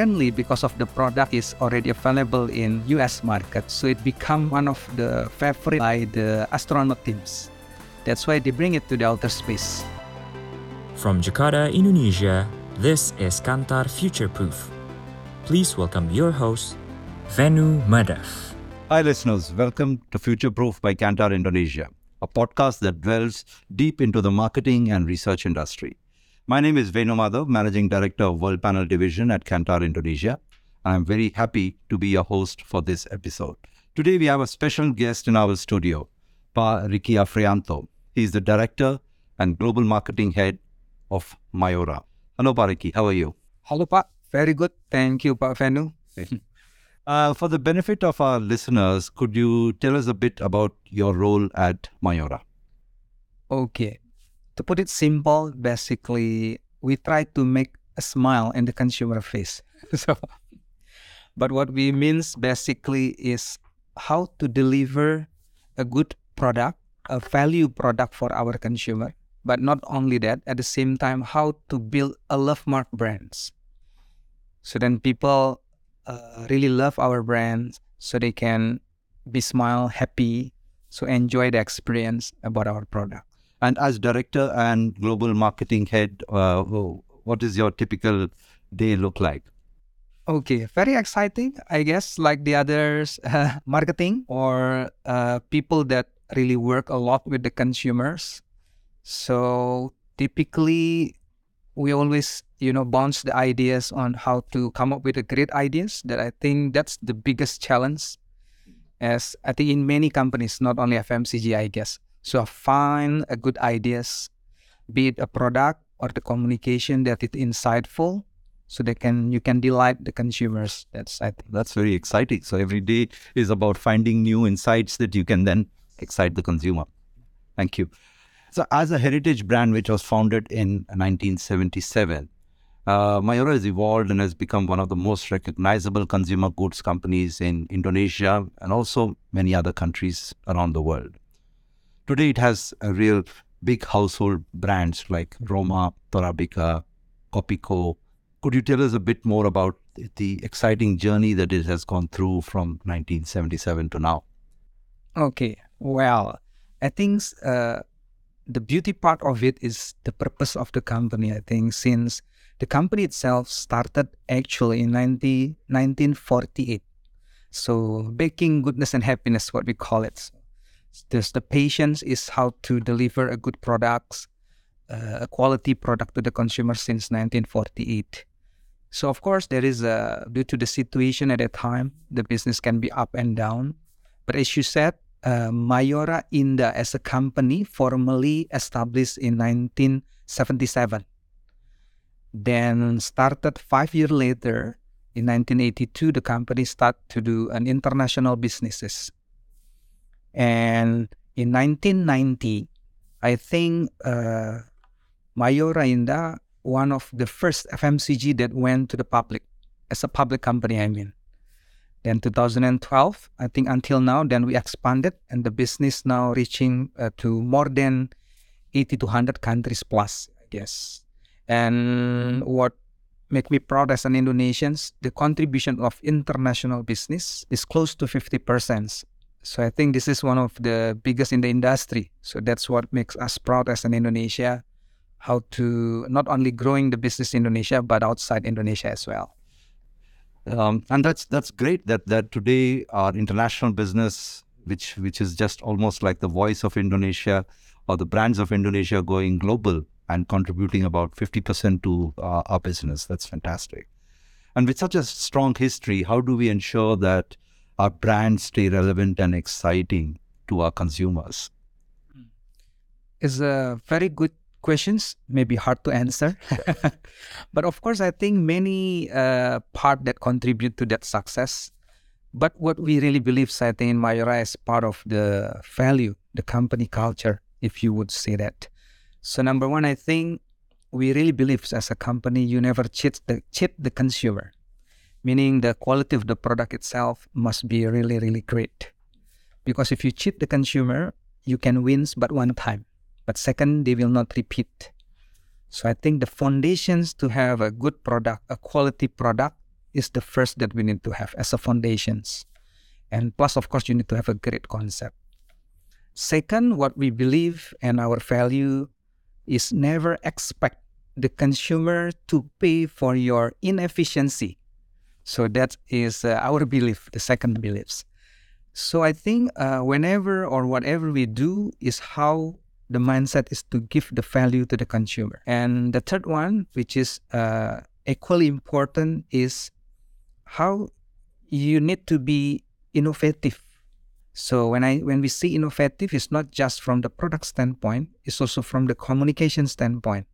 apparently because of the product is already available in US market, so it become one of the favorite by the astronaut teams. That's why they bring it to the outer space. From Jakarta, Indonesia, this is Kantar Future Proof. Please welcome your host, Venu Madhav. Hi, listeners. Welcome to Future Proof by Kantar Indonesia, a podcast that delves deep into the marketing and research industry. My name is Venu Madhav, Managing Director of Worldpanel Division at Kantar Indonesia. I'm very happy to be your host for this episode. Today, we have a special guest in our studio, Pa Ricky Afrianto. He's the Director and Global Marketing Head of Mayora. Hello, Pa Ricky. How are you? Hello, Pak. Very good. Thank you, Pak Venu. Uh, for the benefit of our listeners, could you tell us a bit about your role at Mayora? Okay. To put it simple, basically, we try to make a smile in the consumer face. so, but what we means basically is how to deliver a good product, a value product for our consumer. But not only that, at the same time, how to build a love mark brands. So then people uh, really love our brands, so they can be smile, happy, so enjoy the experience about our product. And as director and global marketing head, uh, what is your typical day look like? Okay, very exciting, I guess, like the others, uh, marketing or uh, people that really work a lot with the consumers. So typically, we always, you know, bounce the ideas on how to come up with the great ideas. That I think that's the biggest challenge, as I think in many companies, not only FMCG, I guess. So find a good ideas, be it a product or the communication that is insightful, so they can you can delight the consumers. That's I think that's very exciting. So every day is about finding new insights that you can then excite the consumer. Thank you. So as a heritage brand which was founded in 1977, uh, Mayora has evolved and has become one of the most recognizable consumer goods companies in Indonesia and also many other countries around the world. Today, it has a real big household brands like Roma, Torabika, Kopiko. Could you tell us a bit more about the exciting journey that it has gone through from 1977 to now? Okay, well, I think uh, the beauty part of it is the purpose of the company. I think since the company itself started actually in 90, 1948. So baking goodness and happiness, what we call it. There's the patience is how to deliver a good products, uh, a quality product to the consumer since 1948. So of course there is a due to the situation at that time, the business can be up and down. But as you said, uh, Mayora Indah as a company formally established in 1977. Then started five years later in 1982, the company started to do an international businesses. And in 1990, I think uh, Mayora Indah, one of the first FMCG that went to the public as a public company, I mean. Then 2012, I think until now, then we expanded and the business now reaching uh, to more than 80 to 100 countries plus, I guess. And what make me proud as an Indonesian, the contribution of international business is close to 50%. So I think this is one of the biggest in the industry. So that's what makes us proud as an Indonesia, how to not only growing the business in Indonesia, but outside Indonesia as well. Um, and that's that's great that that today our international business, which which is just almost like the voice of Indonesia or the brands of Indonesia going global and contributing about 50% to uh, our business. That's fantastic. And with such a strong history, how do we ensure that our brands stay relevant and exciting to our consumers? It's a very good questions, maybe hard to answer. but of course, I think many uh, part that contribute to that success. But what we really believe, I think, in Mayora is part of the value, the company culture, if you would say that. So number one, I think we really believe as a company, you never cheat the cheat the consumer meaning the quality of the product itself must be really, really great. Because if you cheat the consumer, you can win but one time. But second, they will not repeat. So I think the foundations to have a good product, a quality product, is the first that we need to have as a foundations. And plus, of course, you need to have a great concept. Second, what we believe and our value is never expect the consumer to pay for your inefficiency. So that is uh, our belief, the second beliefs. So I think uh, whenever or whatever we do is how the mindset is to give the value to the consumer. And the third one, which is uh, equally important, is how you need to be innovative. So when I when we see innovative, it's not just from the product standpoint, it's also from the communication standpoint,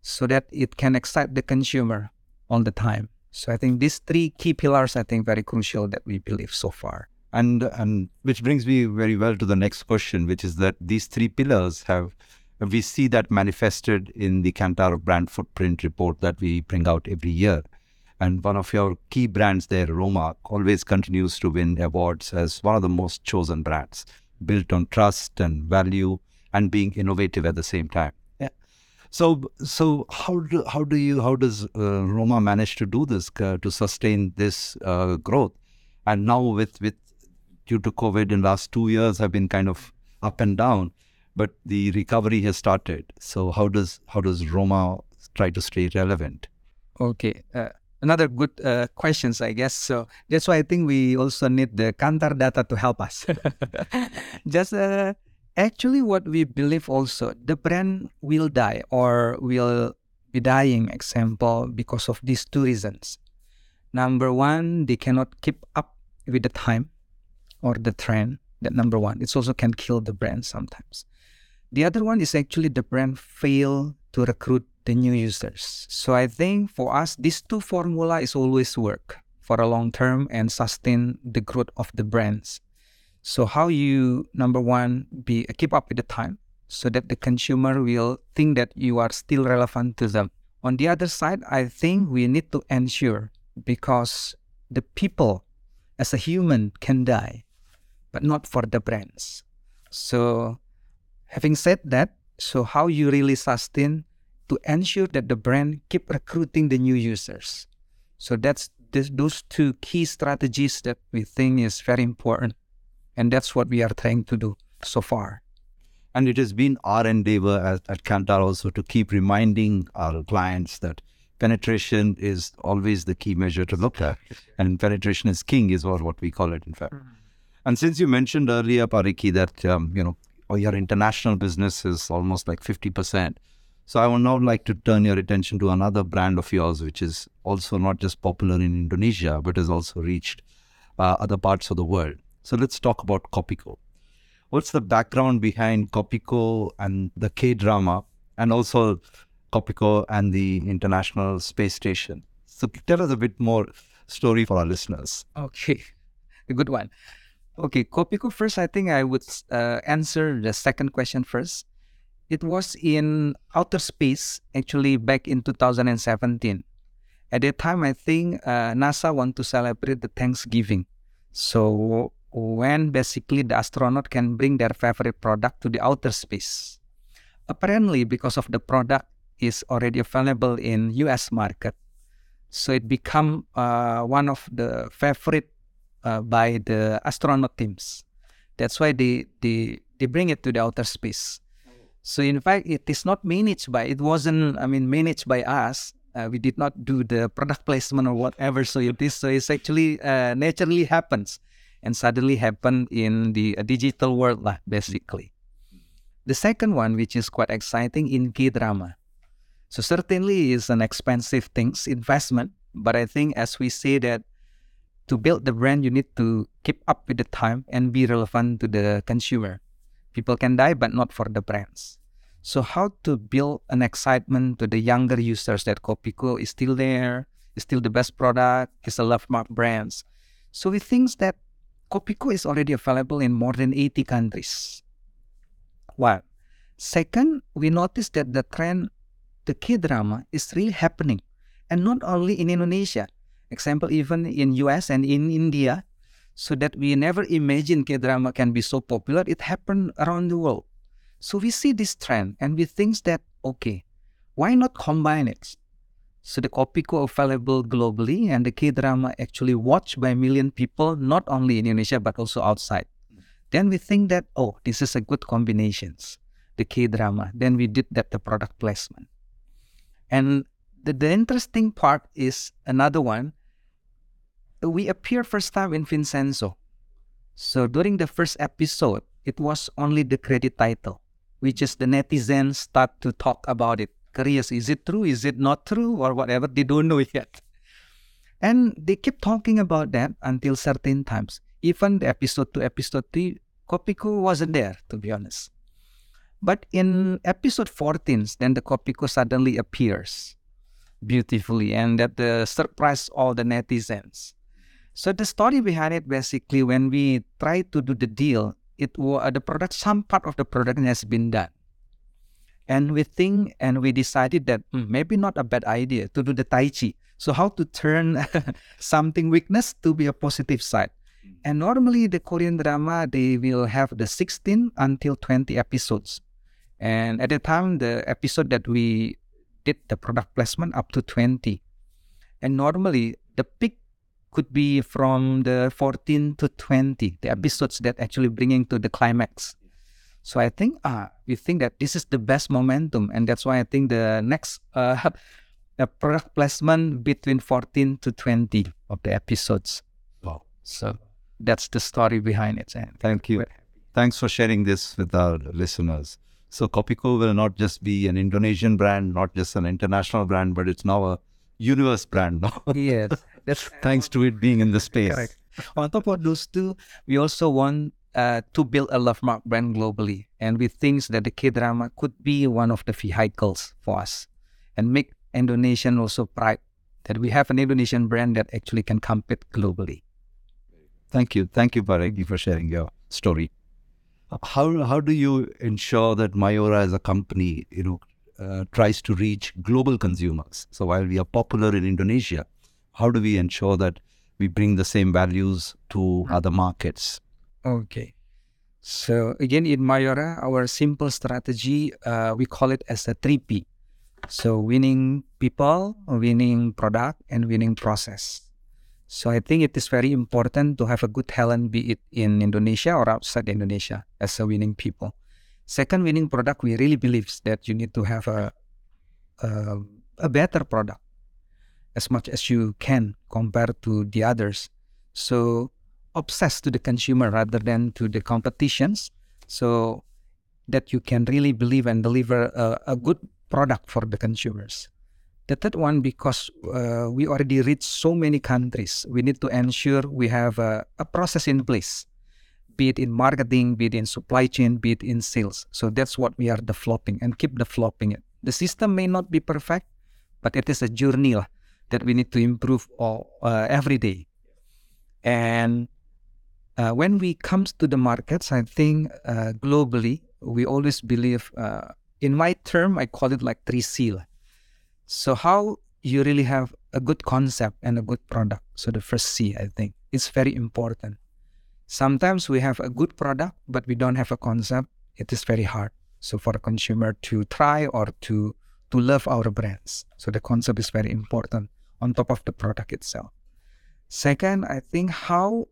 so that it can excite the consumer all the time. So I think these three key pillars, I think, very crucial that we believe so far. And and which brings me very well to the next question, which is that these three pillars have we see that manifested in the Kantar brand footprint report that we bring out every year. And one of your key brands there, Roma, always continues to win awards as one of the most chosen brands, built on trust and value and being innovative at the same time. So, so how do how do you how does uh, Roma manage to do this uh, to sustain this uh, growth? And now with with due to COVID in last two years have been kind of up and down, but the recovery has started. So how does how does Roma try to stay relevant? Okay. Uh, another good uh, questions, I guess. So that's why I think we also need the Kantar data to help us. Just uh, actually, what we believe also, the brand will die or will be dying. Example because of these two reasons. Number one, they cannot keep up with the time or the trend. That number one. It also can kill the brand sometimes. The other one is actually the brand fail to recruit the new users. So I think for us, these two formula is always work for a long term and sustain the growth of the brands. So how you number one be uh, keep up with the time so that the consumer will think that you are still relevant to them. On the other side, I think we need to ensure because the people as a human can die, but not for the brands. So having said that, so how you really sustain to ensure that the brand keep recruiting the new users. So that's this, those two key strategies that we think is very important, and that's what we are trying to do so far. And it has been our endeavor at, at Kantar also to keep reminding our clients that penetration is always the key measure to look at, and penetration is king, is what, what we call it, in fact. Mm-hmm. And since you mentioned earlier, Pak Ricky, that um, you know your international business is almost like fifty percent, so I would now like to turn your attention to another brand of yours, which is also not just popular in Indonesia, but has also reached uh, other parts of the world. So let's talk about Kopiko. What's the background behind Kopiko and the K drama, and also Kopiko and the International Space Station? So tell us a bit more story for our listeners. Okay, a good one. Okay, Kopiko first. I think I would uh, answer the second question first. It was in outer space, actually, back in 2017. At that time, I think uh, NASA want to celebrate the Thanksgiving. So when basically the astronaut can bring their favorite product to the outer space. Apparently, because of the product is already available in U.S. market, so it become uh, one of the favorite uh, by the astronaut teams. That's why they, they they bring it to the outer space. So in fact, it is not managed by. It wasn't. I mean, managed by us. Uh, we did not do the product placement or whatever. So it is. So it's actually uh, naturally happens, and suddenly happen in the uh, digital world lah, basically. The second one, which is quite exciting in K drama. So certainly is an expensive things investment, but I think as we say that to build the brand, you need to keep up with the time and be relevant to the consumer. People can die, but not for the brands. So how to build an excitement to the younger users that Kopiko is still there, is still the best product, is a love mark brands. So we think that Kopiko is already available in more than 80 countries. One. Second, we noticed that the trend, the K-drama is really happening. And not only in Indonesia. Example, even in US and in India, so that we never imagined K-drama can be so popular. It happened around the world. So we see this trend and we think that, okay, why not combine it? So the Kopiko available globally and the K-drama actually watched by a million people, not only in Indonesia, but also outside. Then we think that, oh, this is a good combinations, the K-drama. Then we did that, the product placement. And the, the interesting part is another one. We appear first time in Vincenzo. So during the first episode, it was only the credit title, which is the netizens start to talk about it. Curious, is it true? Is it not true? Or whatever. They don't know yet. And they keep talking about that until certain times. Even the episode two, episode three, Kopiko wasn't there, to be honest. But in episode 14, then the Kopiko suddenly appears beautifully and that the surprise all the netizens. So the story behind it basically when we try to do the deal, it was the product, some part of the product has been done. And we think and we decided that hmm, maybe not a bad idea to do the Tai Chi. So how to turn something weakness to be a positive side. And normally the Korean drama they will have the 16 until 20 episodes. And at the time the episode that we did the product placement up to 20. And normally the peak could be from the 14 to 20, the episodes that actually bringing to the climax. So I think uh, we think that this is the best momentum, and that's why I think the next uh, product placement between 14 to 20 of the episodes. Wow. So that's the story behind it. And Thank you. Thanks for sharing this with our listeners. So Kopiko will not just be an Indonesian brand, not just an international brand, but it's now a universe brand now. yes, that's thanks to it being in the space. Correct. On top of those two, we also want uh, to build a love mark brand globally, and we think that the K drama could be one of the vehicles for us, and make Indonesian also pride that we have an Indonesian brand that actually can compete globally. Thank you, thank you, Pak Ricky, for sharing your story. How how do you ensure that Mayora as a company, you know, uh, tries to reach global consumers? So while we are popular in Indonesia, how do we ensure that we bring the same values to other markets? Okay. So again, in Mayora, our simple strategy, uh, we call it as a 3P. So winning people, winning product, and winning process. So I think it is very important to have a good talent, be it in Indonesia or outside Indonesia, as a winning people. Second, winning product, we really believe that you need to have a, a, a better product as much as you can compared to the others. So obsessed to the consumer rather than to the competitions, so that you can really believe and deliver a, a good product for the consumers. The third one, because uh, we already reach so many countries, we need to ensure we have a, a, process in place, be it in marketing, be it in supply chain, be it in sales. So that's what we are developing and keep developing it. The system may not be perfect, but it is a journey that we need to improve all, uh, every day. And uh, when we comes to the markets, I think uh, globally, we always believe, uh, in my term, I call it like three C so how you really have a good concept and a good product. So the first C, I think, is very important. Sometimes we have a good product, but we don't have a concept. It is very hard. So for a consumer to try or to to love our brands. So the concept is very important on top of the product itself. Second, I think how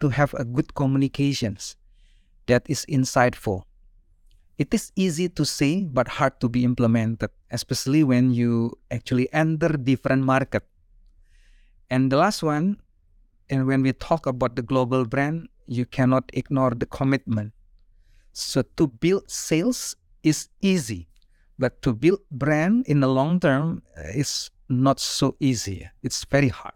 to have a good communications that is insightful. It is easy to say but hard to be implemented especially when you actually enter different market. And the last one and when we talk about the global brand you cannot ignore the commitment. So to build sales is easy but to build brand in the long term is not so easy. It's very hard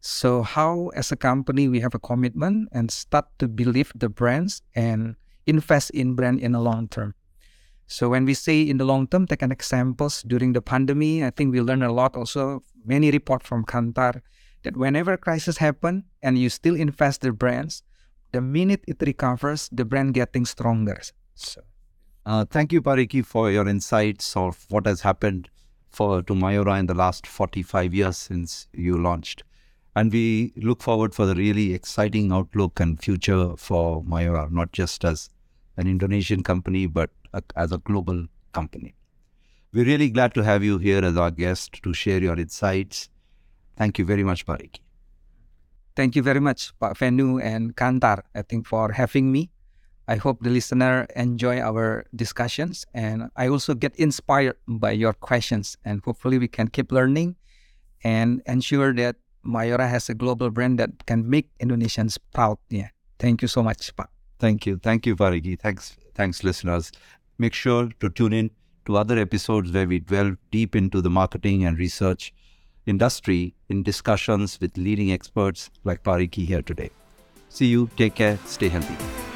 so how as a company we have a commitment and start to believe the brands and invest in brand in the long term so when we say in the long term, take an examples during the pandemic, I think we learn a lot also, many report from Kantar that whenever crisis happen and you still invest the brands, the minute it recovers, the brand getting stronger. So. Uh, thank you, Pak Ricky, for your insights of what has happened for to Mayora in the last 45 years since you launched. And we look forward for the really exciting outlook and future for Mayora, not just as an Indonesian company, but a, as a global company. We're really glad to have you here as our guest to share your insights. Thank you very much, Pak Ricky. Thank you very much, Pak Venu and Kantar, I think, for having me. I hope the listener enjoy our discussions and I also get inspired by your questions and hopefully we can keep learning and ensure that Mayora has a global brand that can make Indonesians proud. Yeah. Thank you so much, Pak. Thank you. Thank you, Pak Ricky. Thanks, thanks, listeners. Make sure to tune in to other episodes where we delve deep into the marketing and research industry in discussions with leading experts like Pak Ricky here today. See you. Take care. Stay healthy.